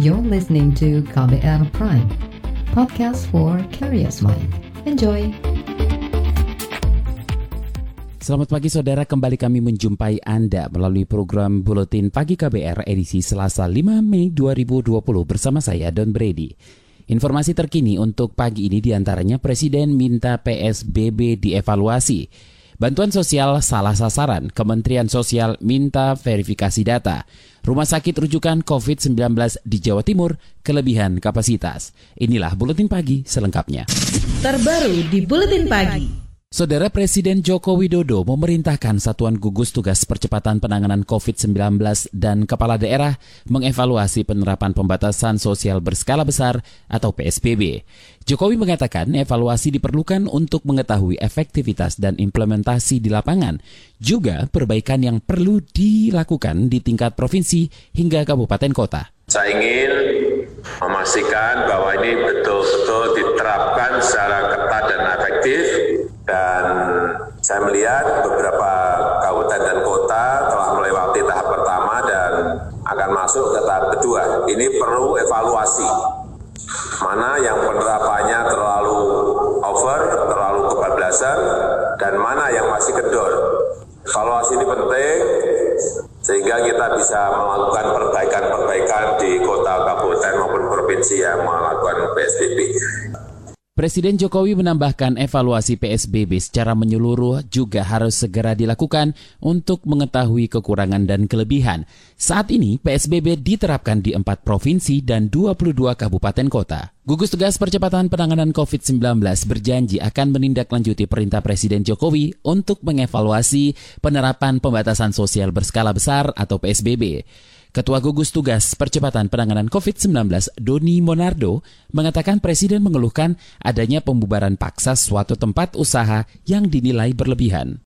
You're listening to KBR Prime, podcast for curious mind. Enjoy! Selamat pagi saudara, kembali kami menjumpai Anda melalui program Buletin Pagi KBR edisi Selasa 5 Mei 2020 bersama saya Don Brady. Informasi terkini untuk pagi ini di antaranya Presiden minta PSBB dievaluasi. Bantuan sosial salah sasaran, Kementerian Sosial minta verifikasi data. Rumah sakit rujukan COVID-19 di Jawa Timur kelebihan kapasitas. Inilah Buletin Pagi selengkapnya. Terbaru di Buletin Pagi. Saudara Presiden Joko Widodo memerintahkan Satuan Gugus Tugas Percepatan Penanganan COVID-19 dan kepala daerah mengevaluasi penerapan pembatasan sosial berskala besar atau PSBB. Jokowi mengatakan evaluasi diperlukan untuk mengetahui efektivitas dan implementasi di lapangan, juga perbaikan yang perlu dilakukan di tingkat provinsi hingga kabupaten kota. Saya ingin memastikan bahwa ini betul-betul diterapkan secara ketat dan efektif dan saya melihat beberapa kabupaten dan kota telah melewati tahap pertama dan akan masuk ke tahap kedua. Ini perlu evaluasi. Mana yang penerapannya terlalu over, terlalu kebablasan, dan mana yang masih kendor. Evaluasi ini penting sehingga kita bisa melakukan perbaikan-perbaikan di kota, kabupaten maupun provinsi yang melakukan PSBB. Presiden Jokowi menambahkan evaluasi PSBB secara menyeluruh juga harus segera dilakukan untuk mengetahui kekurangan dan kelebihan. Saat ini PSBB diterapkan di empat provinsi dan 22 kabupaten kota. Gugus Tugas Percepatan Penanganan COVID-19 berjanji akan menindaklanjuti perintah Presiden Jokowi untuk mengevaluasi penerapan pembatasan sosial berskala besar atau PSBB. Ketua Gugus Tugas Percepatan Penanganan COVID-19 Doni Monardo mengatakan Presiden mengeluhkan adanya pembubaran paksa suatu tempat usaha yang dinilai berlebihan.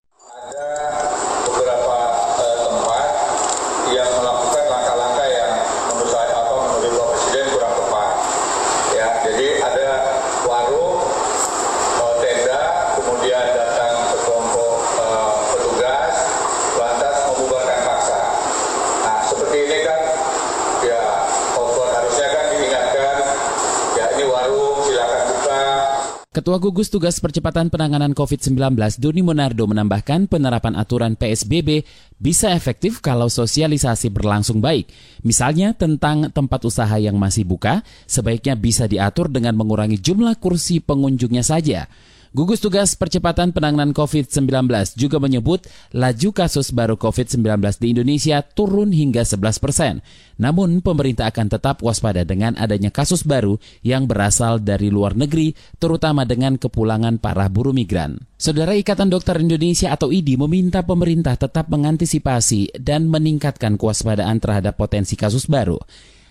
Ketua Gugus Tugas Percepatan Penanganan COVID-19 Doni Monardo menambahkan penerapan aturan PSBB bisa efektif kalau sosialisasi berlangsung baik. Misalnya tentang tempat usaha yang masih buka, sebaiknya bisa diatur dengan mengurangi jumlah kursi pengunjungnya saja. Gugus Tugas Percepatan Penanganan COVID-19 juga menyebut laju kasus baru COVID-19 di Indonesia turun hingga 11 persen. Namun pemerintah akan tetap waspada dengan adanya kasus baru yang berasal dari luar negeri, terutama dengan kepulangan para buruh migran. Saudara Ikatan Dokter Indonesia atau IDI meminta pemerintah tetap mengantisipasi dan meningkatkan kewaspadaan terhadap potensi kasus baru.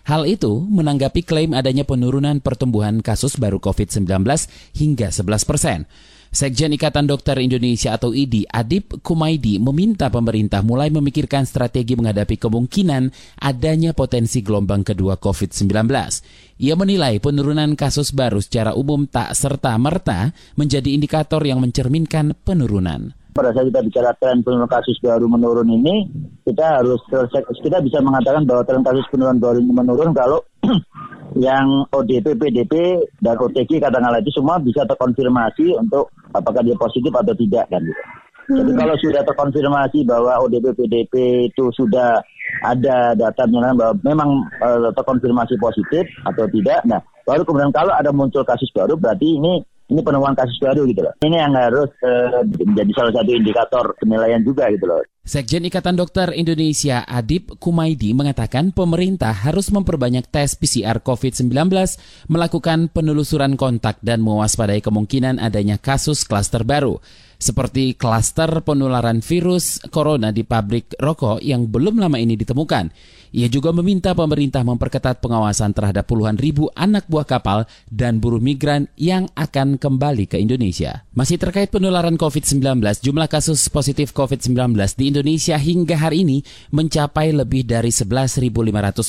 Hal itu menanggapi klaim adanya penurunan pertumbuhan kasus baru COVID-19 hingga 11 persen. Sekjen Ikatan Dokter Indonesia atau IDI, Adib Kumaidi, meminta pemerintah mulai memikirkan strategi menghadapi kemungkinan adanya potensi gelombang kedua COVID-19. Ia menilai penurunan kasus baru secara umum tak serta-merta menjadi indikator yang mencerminkan penurunan pada saat kita bicara tren penurunan kasus baru menurun ini, kita harus kita bisa mengatakan bahwa tren kasus penurunan baru ini menurun kalau yang ODP, PDP, dan OTG katakanlah itu semua bisa terkonfirmasi untuk apakah dia positif atau tidak kan gitu. Jadi hmm. kalau sudah terkonfirmasi bahwa ODP, PDP itu sudah ada data menyatakan bahwa memang uh, terkonfirmasi positif atau tidak, nah baru kemudian kalau ada muncul kasus baru berarti ini ini penemuan kasus baru gitu loh. Ini yang harus uh, menjadi salah satu indikator penilaian juga gitu loh. Sekjen Ikatan Dokter Indonesia Adib Kumaidi mengatakan pemerintah harus memperbanyak tes PCR COVID-19, melakukan penelusuran kontak dan mewaspadai kemungkinan adanya kasus klaster baru seperti klaster penularan virus corona di pabrik rokok yang belum lama ini ditemukan. Ia juga meminta pemerintah memperketat pengawasan terhadap puluhan ribu anak buah kapal dan buruh migran yang akan kembali ke Indonesia. Masih terkait penularan COVID-19, jumlah kasus positif COVID-19 di hingga hari ini mencapai lebih dari 11.500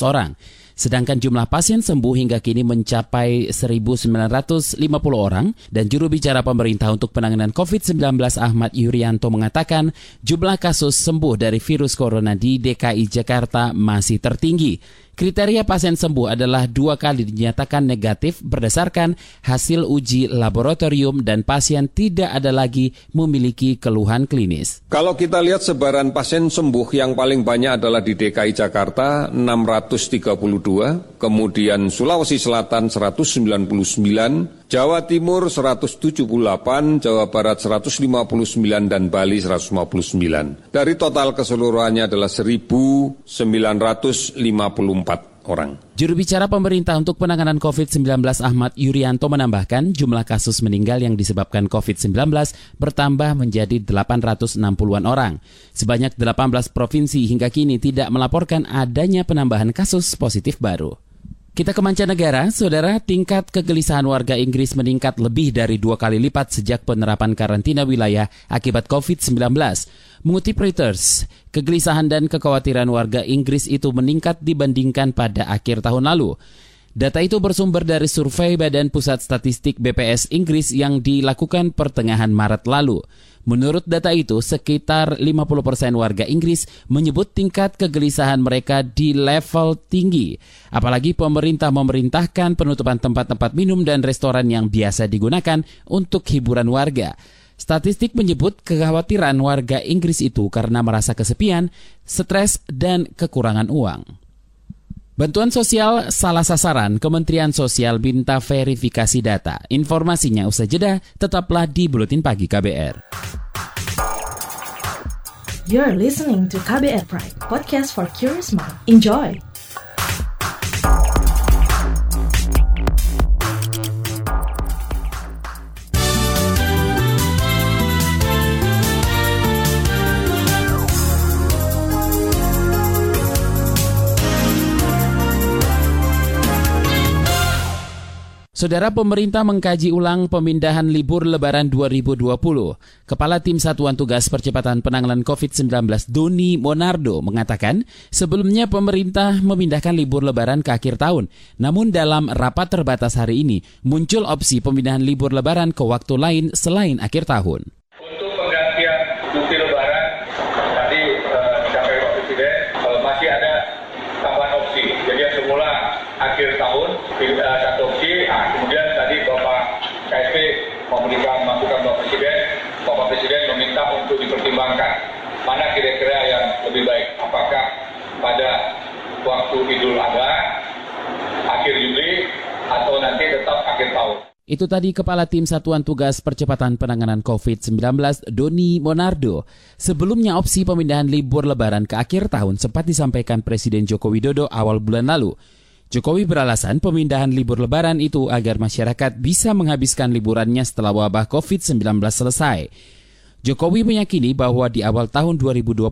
orang. Sedangkan jumlah pasien sembuh hingga kini mencapai 1.950 orang dan juru bicara pemerintah untuk penanganan COVID-19 Ahmad Yuryanto mengatakan jumlah kasus sembuh dari virus corona di DKI Jakarta masih tertinggi. Kriteria pasien sembuh adalah dua kali dinyatakan negatif berdasarkan hasil uji laboratorium dan pasien tidak ada lagi memiliki keluhan klinis. Kalau kita lihat sebaran pasien sembuh yang paling banyak adalah di DKI Jakarta 632, kemudian Sulawesi Selatan 199, Jawa Timur 178, Jawa Barat 159 dan Bali 159. Dari total keseluruhannya adalah 1954 orang. Juru bicara pemerintah untuk penanganan COVID-19 Ahmad Yuryanto menambahkan jumlah kasus meninggal yang disebabkan COVID-19 bertambah menjadi 860-an orang. Sebanyak 18 provinsi hingga kini tidak melaporkan adanya penambahan kasus positif baru. Kita ke mancanegara, saudara, tingkat kegelisahan warga Inggris meningkat lebih dari dua kali lipat sejak penerapan karantina wilayah akibat COVID-19. Mengutip Reuters, kegelisahan dan kekhawatiran warga Inggris itu meningkat dibandingkan pada akhir tahun lalu. Data itu bersumber dari survei Badan Pusat Statistik BPS Inggris yang dilakukan pertengahan Maret lalu. Menurut data itu, sekitar 50% warga Inggris menyebut tingkat kegelisahan mereka di level tinggi. Apalagi pemerintah memerintahkan penutupan tempat-tempat minum dan restoran yang biasa digunakan untuk hiburan warga. Statistik menyebut kekhawatiran warga Inggris itu karena merasa kesepian, stres, dan kekurangan uang. Bantuan sosial salah sasaran, Kementerian Sosial minta verifikasi data. Informasinya usai jeda, tetaplah di Buletin Pagi KBR. You're listening to KBR Pride, podcast for curious mind. Enjoy! Saudara pemerintah mengkaji ulang pemindahan libur lebaran 2020. Kepala Tim Satuan Tugas Percepatan Penanganan COVID-19 Doni Monardo mengatakan sebelumnya pemerintah memindahkan libur lebaran ke akhir tahun. Namun dalam rapat terbatas hari ini muncul opsi pemindahan libur lebaran ke waktu lain selain akhir tahun. Untuk penggantian cuti lebaran tadi eh, disampaikan Pak Presiden eh, masih ada tambahan opsi. Jadi yang semula akhir tahun eh, satu opsi, nah, kemudian tadi Bapak KSP memberikan masukan Bapak Presiden, Bapak Presiden meminta untuk dipertimbangkan mana kira-kira yang lebih baik. Apakah pada waktu Idul Adha, akhir Juli, atau nanti tetap akhir tahun. Itu tadi Kepala Tim Satuan Tugas Percepatan Penanganan COVID-19 Doni Monardo. Sebelumnya opsi pemindahan libur lebaran ke akhir tahun sempat disampaikan Presiden Joko Widodo awal bulan lalu. Jokowi beralasan pemindahan libur lebaran itu agar masyarakat bisa menghabiskan liburannya setelah wabah COVID-19 selesai. Jokowi meyakini bahwa di awal tahun 2021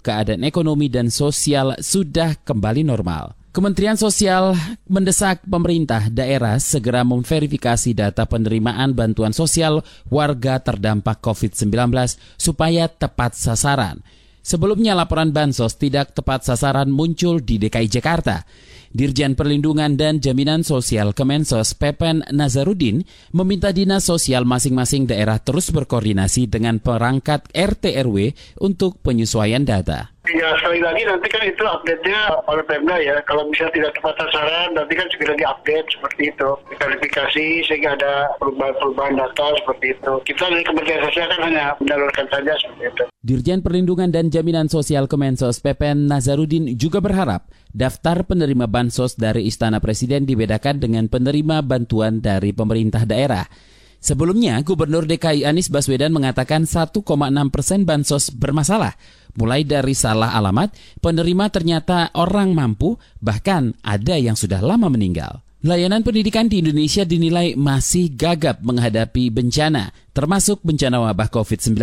keadaan ekonomi dan sosial sudah kembali normal. Kementerian Sosial mendesak pemerintah daerah segera memverifikasi data penerimaan bantuan sosial warga terdampak COVID-19 supaya tepat sasaran. Sebelumnya laporan bansos tidak tepat sasaran muncul di DKI Jakarta. Dirjen Perlindungan dan Jaminan Sosial Kemensos Pepen Nazarudin meminta dinas sosial masing-masing daerah terus berkoordinasi dengan perangkat RT RW untuk penyesuaian data. Ya sekali lagi nanti kan itu update-nya oleh Pemda ya. Kalau misalnya tidak tepat sasaran nanti kan segera diupdate seperti itu. Verifikasi sehingga ada perubahan-perubahan data seperti itu. Kita dari Kementerian Sosial kan hanya menyalurkan saja seperti itu. Dirjen Perlindungan dan Jaminan Sosial Kemensos Pepen Nazarudin juga berharap daftar penerima bansos dari Istana Presiden dibedakan dengan penerima bantuan dari pemerintah daerah. Sebelumnya, Gubernur DKI Anies Baswedan mengatakan 1,6 persen bansos bermasalah. Mulai dari salah alamat, penerima ternyata orang mampu, bahkan ada yang sudah lama meninggal. Layanan pendidikan di Indonesia dinilai masih gagap menghadapi bencana, termasuk bencana wabah COVID-19.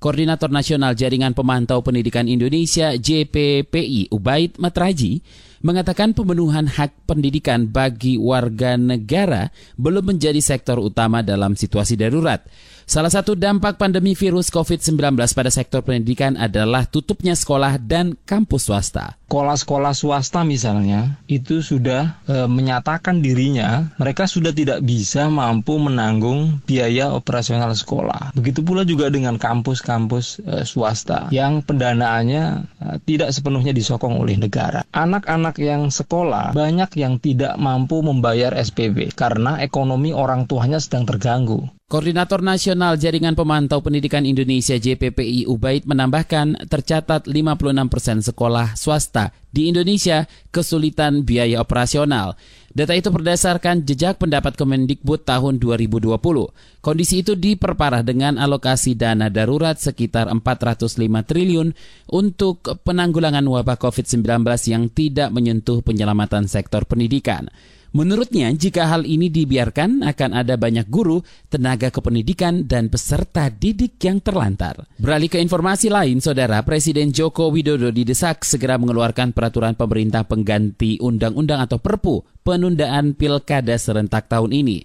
Koordinator Nasional Jaringan Pemantau Pendidikan Indonesia JPPI Ubaid Matraji mengatakan pemenuhan hak pendidikan bagi warga negara belum menjadi sektor utama dalam situasi darurat. Salah satu dampak pandemi virus COVID-19 pada sektor pendidikan adalah tutupnya sekolah dan kampus swasta. Sekolah-sekolah swasta misalnya itu sudah e, menyatakan dirinya mereka sudah tidak bisa mampu menanggung biaya operasional sekolah. Begitu pula juga dengan kampus-kampus e, swasta yang pendanaannya e, tidak sepenuhnya disokong oleh negara. Anak-anak yang sekolah banyak yang tidak mampu membayar SPB karena ekonomi orang tuanya sedang terganggu. Koordinator Nasional Jaringan Pemantau Pendidikan Indonesia JPPI Ubaid menambahkan tercatat 56 persen sekolah swasta di Indonesia kesulitan biaya operasional. Data itu berdasarkan jejak pendapat Kemendikbud tahun 2020. Kondisi itu diperparah dengan alokasi dana darurat sekitar 405 triliun untuk penanggulangan wabah COVID-19 yang tidak menyentuh penyelamatan sektor pendidikan. Menurutnya, jika hal ini dibiarkan, akan ada banyak guru, tenaga kependidikan, dan peserta didik yang terlantar. Beralih ke informasi lain, Saudara, Presiden Joko Widodo didesak segera mengeluarkan peraturan pemerintah pengganti undang-undang atau perpu penundaan pilkada serentak tahun ini.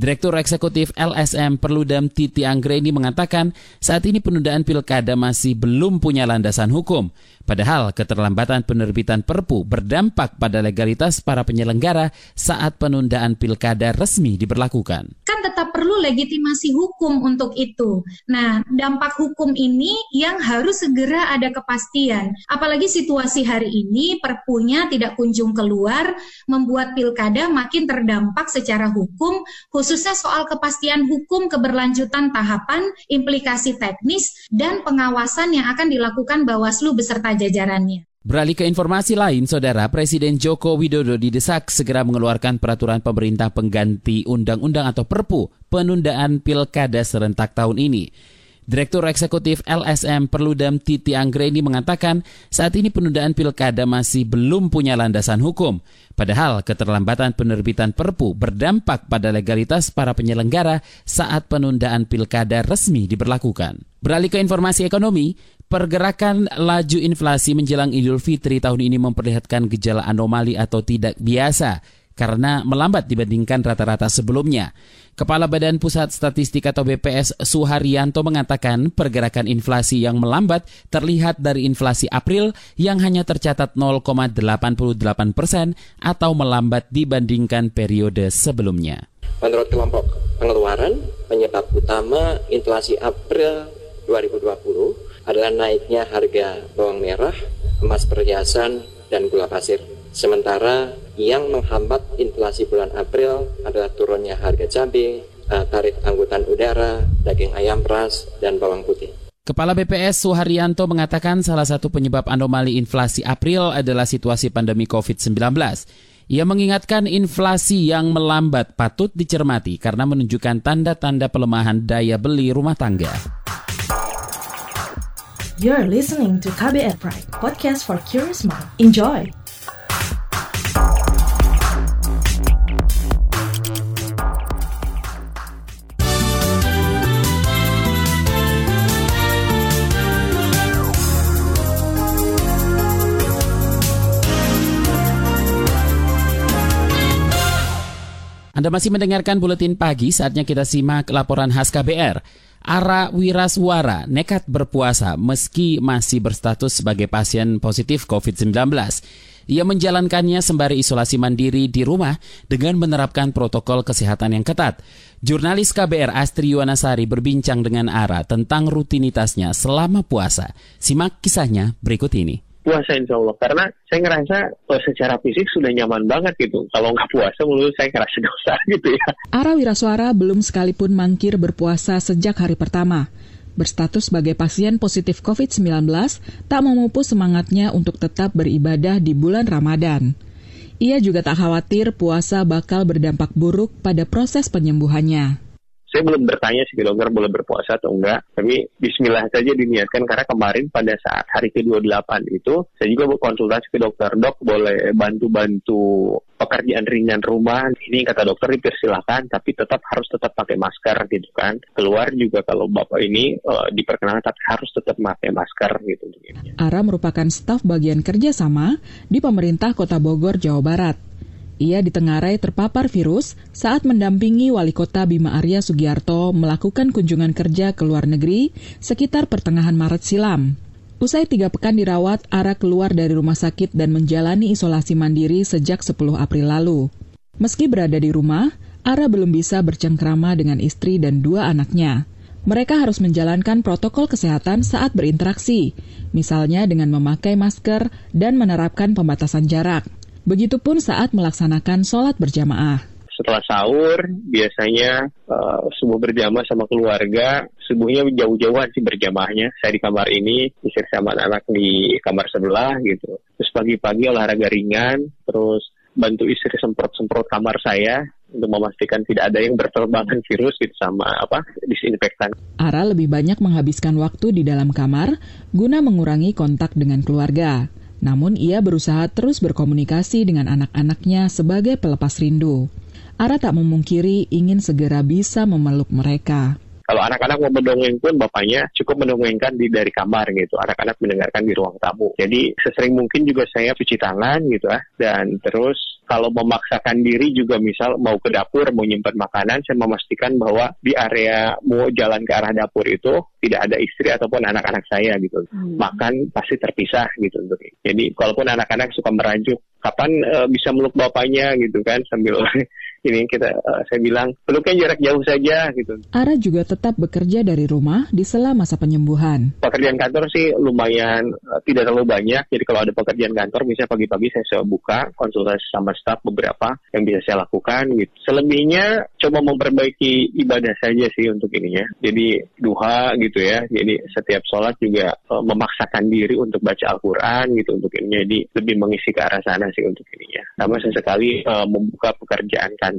Direktur Eksekutif LSM Perludem Titi Anggreni mengatakan saat ini penundaan pilkada masih belum punya landasan hukum. Padahal keterlambatan penerbitan perpu berdampak pada legalitas para penyelenggara saat penundaan pilkada resmi diberlakukan. Kan tetap perlu legitimasi hukum untuk itu. Nah, dampak hukum ini yang harus segera ada kepastian. Apalagi situasi hari ini perpunya tidak kunjung keluar, membuat pilkada makin terdampak secara hukum, khusus khususnya soal kepastian hukum keberlanjutan tahapan, implikasi teknis, dan pengawasan yang akan dilakukan Bawaslu beserta jajarannya. Beralih ke informasi lain, Saudara Presiden Joko Widodo didesak segera mengeluarkan peraturan pemerintah pengganti undang-undang atau Perpu penundaan pilkada serentak tahun ini. Direktur Eksekutif LSM Perludem Titi Anggreni mengatakan saat ini penundaan pilkada masih belum punya landasan hukum. Padahal keterlambatan penerbitan perpu berdampak pada legalitas para penyelenggara saat penundaan pilkada resmi diberlakukan. Beralih ke informasi ekonomi, pergerakan laju inflasi menjelang Idul Fitri tahun ini memperlihatkan gejala anomali atau tidak biasa karena melambat dibandingkan rata-rata sebelumnya. Kepala Badan Pusat Statistik atau BPS Suharyanto mengatakan pergerakan inflasi yang melambat terlihat dari inflasi April yang hanya tercatat 0,88 persen atau melambat dibandingkan periode sebelumnya. Menurut kelompok pengeluaran, penyebab utama inflasi April 2020 adalah naiknya harga bawang merah, emas perhiasan, dan gula pasir. Sementara yang menghambat inflasi bulan April adalah turunnya harga cabai, eh, tarif angkutan udara, daging ayam ras, dan bawang putih. Kepala BPS Suharyanto mengatakan salah satu penyebab anomali inflasi April adalah situasi pandemi COVID-19. Ia mengingatkan inflasi yang melambat patut dicermati karena menunjukkan tanda-tanda pelemahan daya beli rumah tangga. You're listening to KBR Pride, podcast for curious mind. Enjoy! Anda masih mendengarkan buletin pagi, saatnya kita simak laporan khas KBR. Ara Wiraswara nekat berpuasa meski masih berstatus sebagai pasien positif COVID-19. Ia menjalankannya sembari isolasi mandiri di rumah dengan menerapkan protokol kesehatan yang ketat. Jurnalis KBR Astri Yuwanasari berbincang dengan Ara tentang rutinitasnya selama puasa. Simak kisahnya berikut ini puasa insya Allah. Karena saya ngerasa oh, secara fisik sudah nyaman banget gitu. Kalau nggak puasa menurut saya ngerasa dosa gitu ya. Ara Wiraswara belum sekalipun mangkir berpuasa sejak hari pertama. Berstatus sebagai pasien positif COVID-19 tak memupus semangatnya untuk tetap beribadah di bulan Ramadan. Ia juga tak khawatir puasa bakal berdampak buruk pada proses penyembuhannya saya belum bertanya sih dokter boleh berpuasa atau enggak, tapi Bismillah saja diniatkan karena kemarin pada saat hari ke-28 itu saya juga berkonsultasi ke dokter, dok boleh bantu-bantu pekerjaan ringan rumah, ini kata dokter dipersilahkan, tapi tetap harus tetap pakai masker gitu kan. Keluar juga kalau bapak ini uh, diperkenalkan tapi harus tetap pakai masker gitu. Ara merupakan staf bagian kerjasama di pemerintah Kota Bogor, Jawa Barat. Ia ditengarai terpapar virus saat mendampingi Wali Kota Bima Arya Sugiarto melakukan kunjungan kerja ke luar negeri sekitar pertengahan Maret silam. Usai tiga pekan dirawat, Ara keluar dari rumah sakit dan menjalani isolasi mandiri sejak 10 April lalu. Meski berada di rumah, Ara belum bisa bercengkrama dengan istri dan dua anaknya. Mereka harus menjalankan protokol kesehatan saat berinteraksi, misalnya dengan memakai masker dan menerapkan pembatasan jarak. Begitupun saat melaksanakan sholat berjamaah. Setelah sahur, biasanya uh, subuh berjamaah sama keluarga. Subuhnya jauh-jauhan sih berjamaahnya. Saya di kamar ini, istri sama anak di kamar sebelah gitu. Terus pagi-pagi olahraga ringan, terus bantu istri semprot-semprot kamar saya untuk memastikan tidak ada yang berterbangan virus gitu sama apa disinfektan. Ara lebih banyak menghabiskan waktu di dalam kamar guna mengurangi kontak dengan keluarga. Namun ia berusaha terus berkomunikasi dengan anak-anaknya sebagai pelepas rindu. Ara tak memungkiri ingin segera bisa memeluk mereka. Kalau anak-anak mau mendongeng pun bapaknya cukup mendongengkan di dari kamar gitu. Anak-anak mendengarkan di ruang tamu. Jadi sesering mungkin juga saya cuci tangan gitu ya. Dan terus kalau memaksakan diri juga misal mau ke dapur mau nyimpan makanan saya memastikan bahwa di area mau jalan ke arah dapur itu tidak ada istri ataupun anak-anak saya gitu. Hmm. Makan pasti terpisah gitu. Jadi kalaupun anak-anak suka merajuk kapan uh, bisa meluk bapaknya gitu kan sambil ini kita uh, saya bilang peluknya jarak jauh saja gitu. Ara juga tetap bekerja dari rumah di sela masa penyembuhan. Pekerjaan kantor sih lumayan uh, tidak terlalu banyak. Jadi kalau ada pekerjaan kantor misalnya pagi-pagi saya coba buka konsultasi sama staf beberapa yang bisa saya lakukan gitu. Selebihnya coba memperbaiki ibadah saja sih untuk ininya. Jadi duha gitu ya. Jadi setiap sholat juga uh, memaksakan diri untuk baca Al-Qur'an gitu untuk ini. Jadi lebih mengisi ke arah sana sih untuk ininya. Sama sesekali uh, membuka pekerjaan kantor.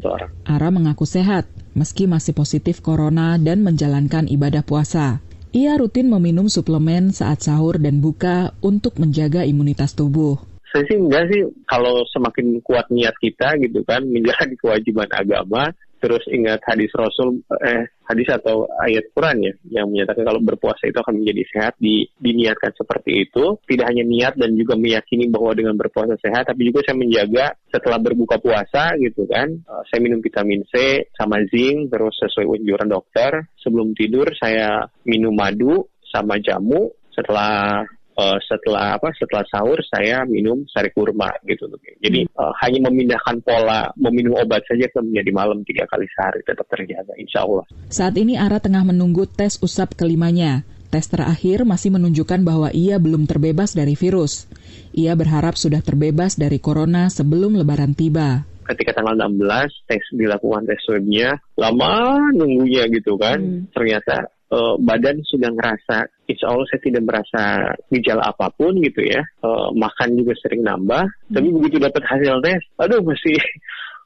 Ara mengaku sehat meski masih positif corona dan menjalankan ibadah puasa. Ia rutin meminum suplemen saat sahur dan buka untuk menjaga imunitas tubuh. Saya sih enggak sih kalau semakin kuat niat kita gitu kan menjalani kewajiban agama terus ingat hadis Rasul eh hadis atau ayat Quran ya yang menyatakan kalau berpuasa itu akan menjadi sehat di, diniatkan seperti itu. Tidak hanya niat dan juga meyakini bahwa dengan berpuasa sehat tapi juga saya menjaga setelah berbuka puasa gitu kan. Uh, saya minum vitamin C sama zinc terus sesuai anjuran dokter. Sebelum tidur saya minum madu sama jamu. Setelah uh, setelah apa setelah sahur saya minum sari kurma gitu. Jadi uh, hanya memindahkan pola meminum obat saja ke menjadi malam tiga kali sehari tetap terjaga insya Allah. Saat ini Ara tengah menunggu tes usap kelimanya. Tes terakhir masih menunjukkan bahwa ia belum terbebas dari virus. Ia berharap sudah terbebas dari corona sebelum lebaran tiba. Ketika tanggal 16 tes dilakukan tes swabnya lama nunggunya gitu kan. Hmm. ternyata uh, badan sudah ngerasa insya Allah saya tidak merasa gejala apa pun gitu ya. Uh, makan juga sering nambah hmm. tapi begitu dapat hasil tes aduh masih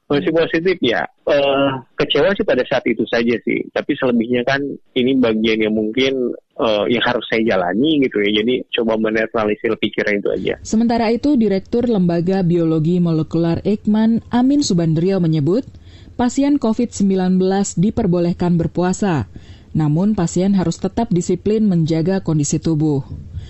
masih positif ya. Uh, kecewa sih pada saat itu saja sih. Tapi selebihnya kan ini bagian yang mungkin uh, yang harus saya jalani gitu ya. Jadi coba menetralisir pikiran itu aja. Sementara itu Direktur Lembaga Biologi Molekular Eijkman Amin Subandrio menyebut pasien COVID-19 diperbolehkan berpuasa namun pasien harus tetap disiplin menjaga kondisi tubuh.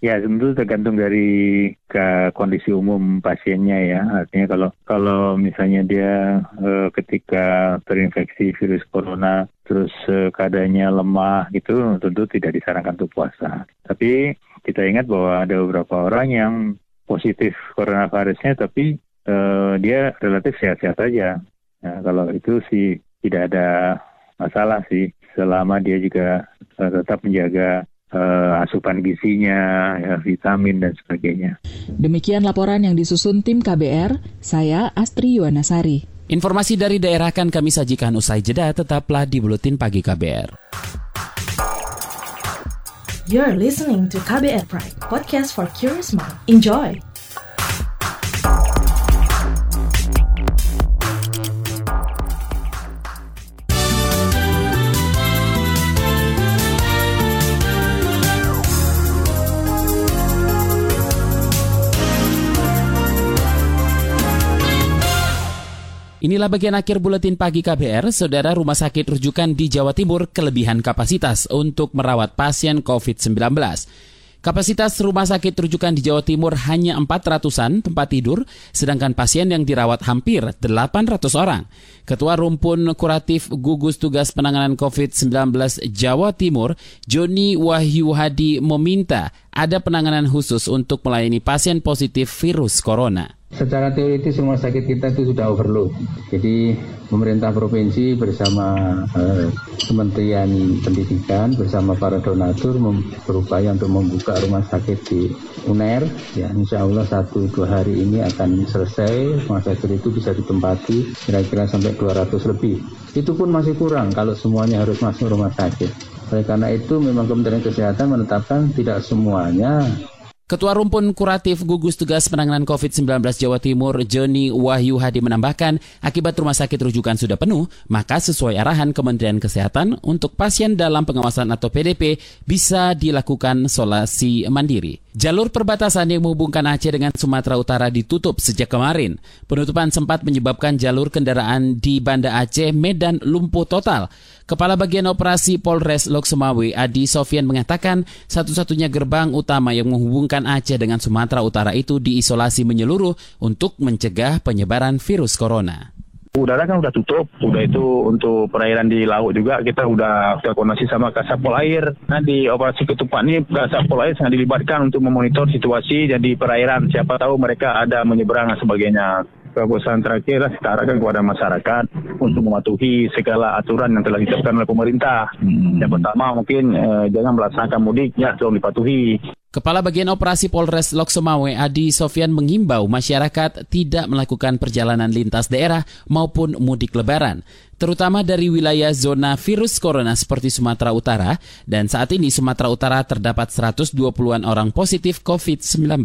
Ya, tentu tergantung dari ke kondisi umum pasiennya ya. Artinya kalau kalau misalnya dia e, ketika terinfeksi virus corona terus e, keadaannya lemah gitu, tentu tidak disarankan untuk puasa. Tapi kita ingat bahwa ada beberapa orang yang positif coronavirusnya tapi e, dia relatif sehat-sehat saja. Nah, kalau itu sih tidak ada masalah sih selama dia juga uh, tetap menjaga uh, asupan gizinya, ya, vitamin dan sebagainya. Demikian laporan yang disusun tim KBR, saya Astri Yuwanasari. Informasi dari daerah akan kami sajikan usai jeda, tetaplah di Buletin Pagi KBR. You're listening to KBR Pride, podcast for curious mind. Enjoy! Inilah bagian akhir buletin pagi KBR, saudara rumah sakit rujukan di Jawa Timur kelebihan kapasitas untuk merawat pasien COVID-19. Kapasitas rumah sakit rujukan di Jawa Timur hanya 400-an tempat tidur, sedangkan pasien yang dirawat hampir 800 orang. Ketua Rumpun Kuratif Gugus Tugas Penanganan COVID-19 Jawa Timur, Joni Wahyu Hadi meminta ada penanganan khusus untuk melayani pasien positif virus corona. Secara teoritis rumah sakit kita itu sudah overload. Jadi pemerintah provinsi bersama eh, Kementerian Pendidikan bersama para donatur berupaya untuk membuka rumah sakit di UNER. Ya, insya Allah satu dua hari ini akan selesai. Rumah sakit itu bisa ditempati kira-kira sampai 200 lebih. Itu pun masih kurang kalau semuanya harus masuk rumah sakit. Oleh karena itu memang Kementerian Kesehatan menetapkan tidak semuanya Ketua Rumpun Kuratif Gugus Tugas Penanganan COVID-19 Jawa Timur, Joni Wahyu Hadi menambahkan, akibat rumah sakit rujukan sudah penuh, maka sesuai arahan Kementerian Kesehatan untuk pasien dalam pengawasan atau PDP bisa dilakukan solasi mandiri. Jalur perbatasan yang menghubungkan Aceh dengan Sumatera Utara ditutup sejak kemarin. Penutupan sempat menyebabkan jalur kendaraan di Banda Aceh, Medan lumpuh total. Kepala Bagian Operasi Polres Loksemawe, Adi Sofian mengatakan satu-satunya gerbang utama yang menghubungkan Aceh dengan Sumatera Utara itu diisolasi menyeluruh untuk mencegah penyebaran virus corona. Udara kan udah tutup, udah itu untuk perairan di laut juga kita udah koordinasi sama Kasapol Air. Nah di operasi ketupat ini Kasapol Air sangat dilibatkan untuk memonitor situasi jadi perairan. Siapa tahu mereka ada menyeberang dan sebagainya. Keputusan terakhir kita arahkan kepada masyarakat untuk mematuhi segala aturan yang telah ditetapkan oleh pemerintah. Hmm. Yang pertama mungkin eh, jangan melaksanakan mudik ya tolong dipatuhi. Kepala Bagian Operasi Polres Loksemawe Adi Sofian mengimbau masyarakat tidak melakukan perjalanan lintas daerah maupun mudik lebaran, terutama dari wilayah zona virus corona seperti Sumatera Utara, dan saat ini Sumatera Utara terdapat 120-an orang positif COVID-19.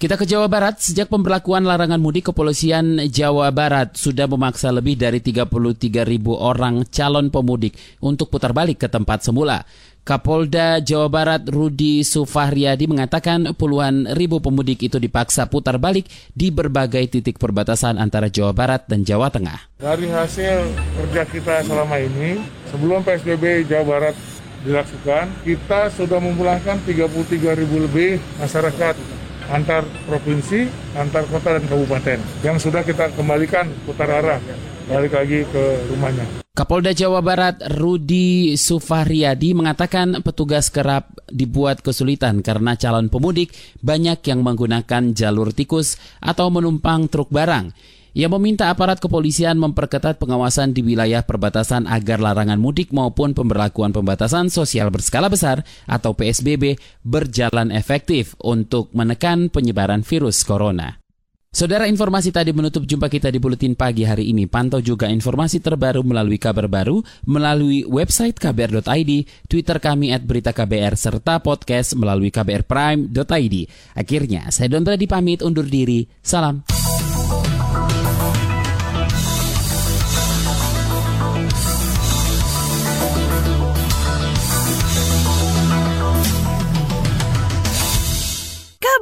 Kita ke Jawa Barat, sejak pemberlakuan larangan mudik, kepolisian Jawa Barat sudah memaksa lebih dari 33 ribu orang calon pemudik untuk putar balik ke tempat semula. Kapolda Jawa Barat Rudi Sufahriyadi mengatakan puluhan ribu pemudik itu dipaksa putar balik di berbagai titik perbatasan antara Jawa Barat dan Jawa Tengah. Dari hasil kerja kita selama ini, sebelum PSBB Jawa Barat dilakukan, kita sudah memulangkan 33 ribu lebih masyarakat antar provinsi, antar kota dan kabupaten yang sudah kita kembalikan putar arah balik lagi ke rumahnya. Kapolda Jawa Barat Rudi Sufahriyadi mengatakan petugas kerap dibuat kesulitan karena calon pemudik banyak yang menggunakan jalur tikus atau menumpang truk barang. Ia meminta aparat kepolisian memperketat pengawasan di wilayah perbatasan agar larangan mudik maupun pemberlakuan pembatasan sosial berskala besar atau PSBB berjalan efektif untuk menekan penyebaran virus corona. Saudara informasi tadi menutup jumpa kita di Buletin Pagi hari ini. Pantau juga informasi terbaru melalui kabar baru, melalui website kbr.id, Twitter kami at berita KBR, serta podcast melalui kbrprime.id. Akhirnya, saya Don Brady pamit undur diri. Salam.